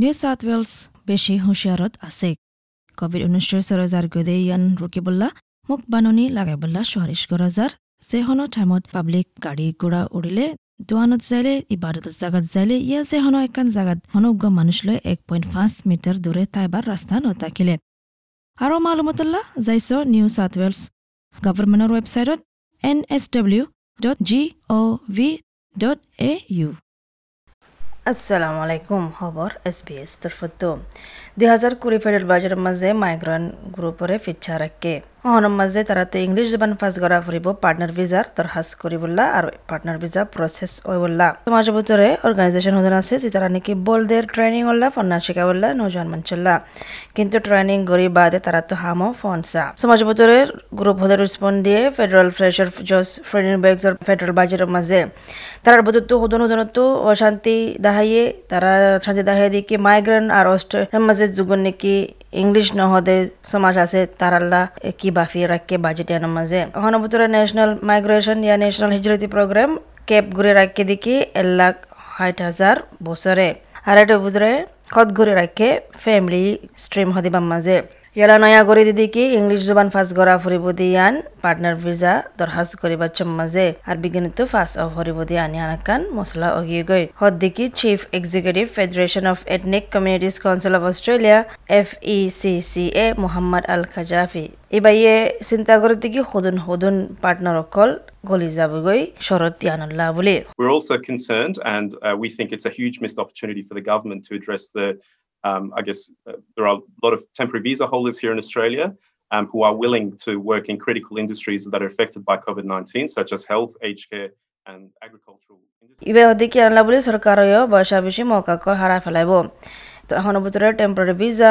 New south Wales বেছি হুঁচিয়াৰত আছে। Covid ঊনৈছৰ চৰজাৰ গদে ইয়ান ৰুকিবল্লা মোক বাননি লাগাইবল্লা সুৱাৰিছ কৰাজাৰ যেহনো টাইমত পাব্লিক গাড়ী ঘোঁৰা উৰিলে দোৱানত যাইলে ইবাদতৰ জাগাত যাইলে ইয়া যেহনো একান জাগাত অনুজ্ঞ মানুষ লৈ এক পইণ্ট পাঁচ মিটাৰ দূৰে তাইবাৰ ৰাস্তা নথাকিলে। আৰু মালুমতল্লা যাইছ নিউ চাউথ ৱেলছ গভৰ্ণমেণ্টৰ ৱেবছাইটত N S W dot G O' V dot A U আসসালামু আলাইকুম খবৰ এছ বি এছ তৰফতো দুহেজাৰ কুড়ি ফেডারেল বাজারের মাঝে মাইগ্রেন্ট গ্রুপরে ফিচ্ছা রাখে অহনৰ মাঝে তারাতে ইংলিশ জবান ফাঁস করা ফুরিব, পার্টনার ভিসার দরখাস্ত করিবল্লা আর পার্টনার ভিসা প্রসেস হইবল্লা। সমাজ ভিতরে অর্গানাইজেশন হদন আছে যে তারা নাকি বলদের ট্রেনিং হল্লা ফন্না শিকাবল্লা নৌজওয়ান মানচল্লা কিন্তু ট্রেনিং গরি বাদে তারা তো হামো ফোনসা। সমাজ ভিতরে গ্রুপ হদে রেসপন্ড দিয়ে ফেডারেল ফ্রেশার জস ফ্রেডিং বেগসর ফেডারেল বাজারের মাঝে। তারার বদত্ব হদন হদনত অশান্তি দাহাইয়ে, তারা শান্তি দাহাই দিয়ে কি মাইগ্রেন্ট আর অস্ট্রেলিয়ার মাঝে যুগন নাকি ইংলিশ নহদে সমাজ আছে তারাল্লা কি বাফি রাখকে বাজেটিয়ানোর মাঝে অহনবতরা ন্যাশনাল মাইগ্রেশন ইয়া ন্যাশনাল হিজরতি প্রোগ্রাম কেপ ঘুরে রাখকে দেখি এক লাখ ষাট হাজার বছরে আর এটা বুঝরে খত ঘুরে রাখে ফ্যামিলি স্ট্রিম হদিবার মাঝে ইয়ালা নয়া করে দিদি কি ইংলিশ জবান ফার্স্ট গড়া ফুরিব দিয়ান পার্টনার ভিসা দরখাস্ত করিবার মাঝে আর বিজ্ঞানিত ফার্স্ট অফ হরিব দিয়ে আনি আনাকান মশলা অগিয়ে গই হদ্দিকি chief executive federation of ethnic communities council of Australia F E C C A Mohammad Al খাজাফি ইবাইয়ে চিন্তা করে দিকি সদুন সদুন পার্টনার অকল গলি যাবগৈ শরৎ তিয়ানুল্লাহ বুলি। We're also concerned, and uh, we think it's a huge missed opportunity for the government to address the um, I guess uh, there are a lot of temporary visa holders here in Australia um, who are willing to work in critical industries that are affected by COVID 19, such as health, aged care, and agricultural industries. ইবে হদিকি আনলা বুলি চৰকাৰেও বয়সা বেছি মৌকাকৰ হাৰা পেলাইব এখনৰ ভিতৰত temporary ভিজা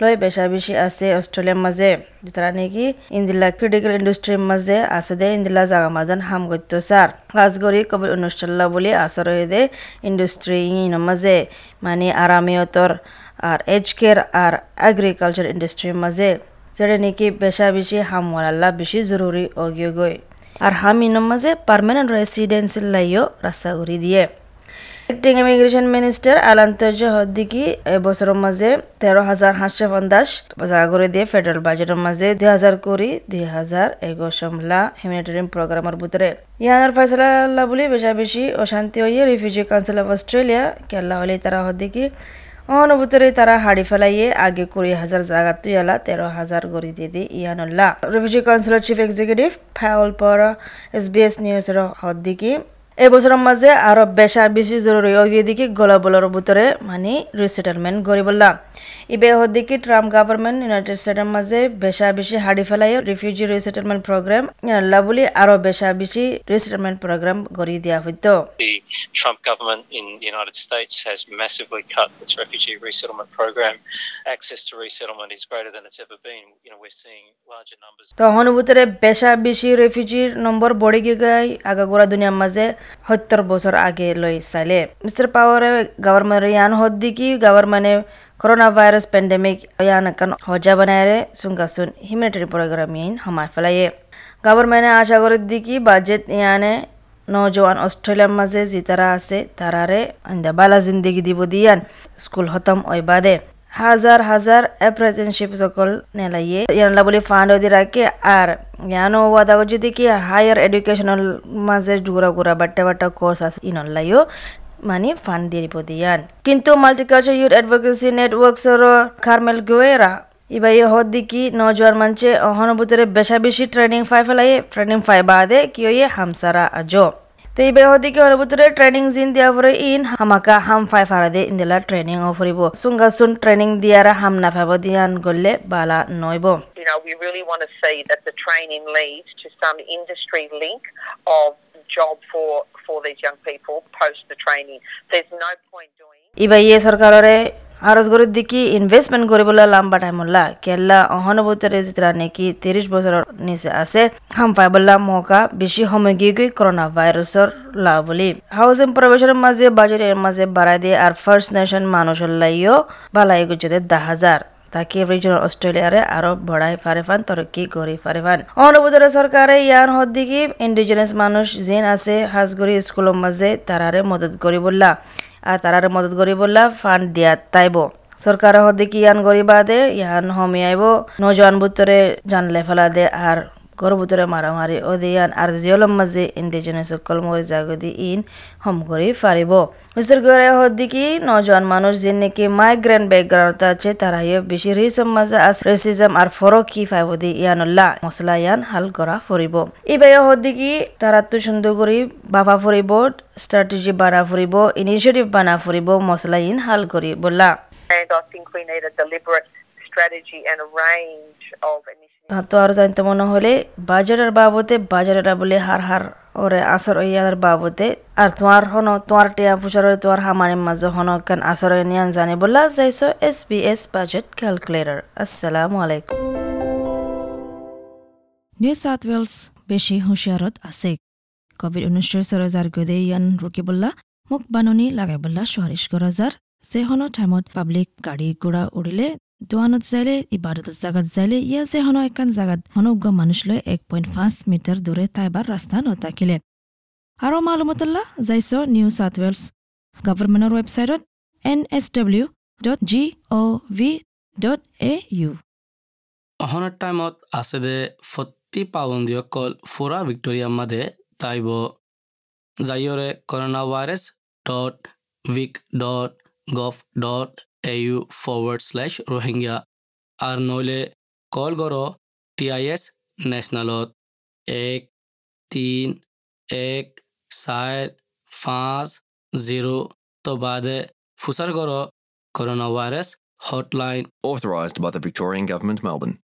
লৈ বেচা বেছি আছে অষ্ট্ৰেলিয়াৰ মাজে যেটা নেকি ইন্দিলা ক্ৰিটিকেল ইণ্ডাষ্ট্ৰীৰ মাজে আছে দে ইন্দিলা জাগা মাজান হাম গত্য সার কাজগরি কবির অনুষ্ঠাল্লা বুলি আচৰ দে ইনৰ মাজে মানে আৰামিয়তৰ আর এজ কেয়ার আর এগ্রিকালচার ইন্ডাস্ট্রির মাঝে যেটা নাকি বেশা বেশি হামওয়ালা বেশি জরুরি অগিয়ে আর হামিনের মাঝে পারমানেন্ট রেসিডেন্সির লাইও রাস্তা করে দিয়ে। একটিং ইমিগ্রেশন মিনিস্টার আলান্তর্য হদ্দিকি এবছরের মাঝে তেরো হাজার সাতশো পঞ্চাশ জায়গা করে দিয়ে ফেডারেল বাজেটের মাঝে দুই হাজার কুড়ি দুই হাজার একুশ সমলা হিউম্যানিটেরিয়ান প্রোগ্রামের ভিতরে ইয়ানার ফয়সলা বলে বেশা বেশি অশান্তি হইয়ে রিফিউজি কাউন্সিল অফ অস্ট্রেলিয়া কেল্লা হলে তারা হদ্দিকি অনুভূতরে তারা হাড়ি ফেলাইয়ে আগে কুড়ি হাজার জায়গা তুইয়ালা তেরো হাজার গড়ি দিদি ইয়ানুল্লাহ refugee councillor chief executive Paul Power S B S নিউজের হদ্দিকি এবছৰৰ মাঝে আরও বেশা বেশি জরুরি দিকে গোলাবলের ভিতরে মানে রিসেটেলমেন্ট গরিবল্লা ইবে হদিকে ট্রাম্প গভর্নমেন্ট ইউনাইটেড স্টেটের মাঝে বেশা বেশি হাড়ি ফেলাই রিফিউজি রিসেটেলমেন্ট প্রোগ্রাম বলি আরও বেশা বেশি রিসেটেলমেন্ট প্রোগ্রাম গড়ি দিয়া হইতো। Trump government in the United States has massively cut its refugee resettlement program. Access to resettlement is greater than it's ever been. You know, we're seeing larger numbers. তখন ভিতরে বেশা বেশি রেফিউজির নম্বর বড়ে গিয়ে আগাগোড়া দুনিয়ার মাঝে সত্তর বছর আগে লৈ চাইলে মিস্টার পাওয়ারে গভর্নমেন্ট ইয়ান হদ্দিকি গভর্নমেন্টে করোনা ভাইরাস পেন্ডেমিক ইয়ান কান হজা বানায় সুঙ্গাসুন হিউম্যানিটারি প্রোগ্রাম ইয়ান হামায় ফেলাইয়ে গভর্নমেন্টে আশা করে দিকি বাজেট ইয়ানে নজওয়ান অস্ট্রেলিয়ার মাঝে যে তারা আছে তারারে বালা জিন্দিগি দিব দিয়ান। স্কুল হতম ওই বাদে। হাজার হাজার অ্যাপ্রেন্টিসশিপ সকল নেলাইয়ে। ইয়ানলা বলে ফান্ড ওদি রাখে আর ইয়ানো ওয়াদা যদি কি হায়ার এডুকেশনাল মাঝে ঘুরা ঘুরা বাট্টা বাট্টা কোর্স আছে, ইনলাইও মানে ফান্ড দিয়ে দিব দিয়ান। কিন্তু মাল্টিকালচার ইউথ অ্যাডভোকেসি নেটওয়ার্কসর কারমেল গোয়েরা ইবাই হদ দিকি নজওয়ান মানছে অহনুভূতরে বেশা বেশি ট্রেনিং ফাই ফেলাই ট্রেনিং ফাই বাদে কি হামসারা আজো তো এই বেহদিকে অনুভূতিরে ট্রেনিং জিন দিয়া পরে ইন হামাকা হাম ফাই ফারাদে ইন্দিলা ট্রেনিং ও ফুরিব। সুঙ্গা সুন ট্রেনিং দিয়ারা হাম না ফাইব দিয়ান গলে বালা নইব You know, we really want to see that the training leads to some industry link of job for for these young people post the training. There's no point doing ইবা ইয়ে সরকাররে আরজগরের দিকে ইনভেস্টমেন্ট কৰিবলৈ লাম্বা টাইমলা কেলা অহনুভূতিৰে যেতিয়া নেকি ত্ৰিশ বছৰৰ নিচে আছে। হাম পাইবলা মৌকা বেছি সময় গিয়ে গৈ করোনা ভাইরাসর লা বুলি। হাউজিং প্রবেশের মাঝে বাজেটের মাঝে বাড়াই দিয়ে আর ফার্স্ট নেশন মানুষের লাইও বালাই গুজতে দা হাজার তাকে রিজনাল অস্ট্রেলিয়ারে আরও বড়াই ফারেফান তরক্কি গড়ি ফারেফান অনুভূতরে সরকারে ইয়ান হদ্দিকি ইন্ডিজিনাস মানুষ জিন আছে হাজগুড়ি স্কুলের মাঝে তারারে মদত করি বললা আর তারার মদত গরিবুল্লাহ ফান্ড দিয়া তাইব। সরকার হদিকে ইয়ান গরিবাদে ইয়ান হমিয়াইব নজওয়ান বুত্তরে জানলে ফেলা দে। আর গর্ভুতরে মারামারি ওদিয়ান আর জিয়লম মাঝে ইন্ডিজিনাস সকল মরি জাগদি ইন হম করি ফারিব মিস্টার গরে হদ্দিকি নজওয়ান মানুষ যে নাকি মাইগ্রেন্ট ব্যাকগ্রাউন্ড আছে তারা ইয়ে বেশি রিসম মাঝে আস রেসিজম আর ফরক কি ফাইবদি ইয়ানুল্লাহ মশলা ইয়ান হাল করা ফরিব ইবাই হদ্দিকি তারা তো সুন্দর করি বাবা ফরিব স্ট্র্যাটেজি বানা ফুরিব ইনিশিয়েটিভ বানা ফুরিব মশলা ইন হাল করি বললা And I think we need a deliberate strategy and a range of initiatives. তাতো আর জানতে মনে হলে বাজারের বাবদে, বাজারের বলে হার হার ওরে আসর ইয়ার বাবদে। আর তোমার হন, তোমার টিয়া পুষার তোমার হামানের মাঝে হন কান আসর নিয়ান জানি বললা, যাইছো S B S budget calculator আসসালামু আলাইকুম। নিউ সাউথ ৱেলছ বেছি হুঁচিয়াৰত আছে। কভিড ঊনৈছৰ চৰজাৰ গদে ইয়ান ৰুকিবল্লা মোক বাননি লাগাইবল্লা সুৱাৰিছ গৰজাৰ যেহনৰ টাইমত পাব্লিক গাড়ী ঘোঁৰা উৰিলে দোৱানত যাইলে ইবাদতৰ জাগাত যাইলে ইয়া যেহনৰ একান জাগাত হনুগ্য মানুষলৈ এক পইণ্ট পাঁচ মিটাৰ দূৰে তাইবাৰ ৰাস্তা নথাকিলে। আৰু মালুমতল্লা যাইছ নিউ চাউথ ৱেলছ গভৰ্ণমেণ্টৰ ৱেবছাইটত N S W dot G O' V dot A U. অহনৰ টাইমত আছে দে ফৰ্টি পাউণ্ডীয়কল ফুৰা ভিক্টৰিয়া মাদে তাইব যাইৰে corona virus dot vic dot gov dot A U forward slash Rohingya আৰু নহ'লে কল কৰ টি আই এছ নেশ্যনেলত এক তিন এক চাৰ পাঁচ জিৰ' তো বাদে ফুচাৰ কৰ corona virus hotline Authorised by the Victorian Government, Melbourne.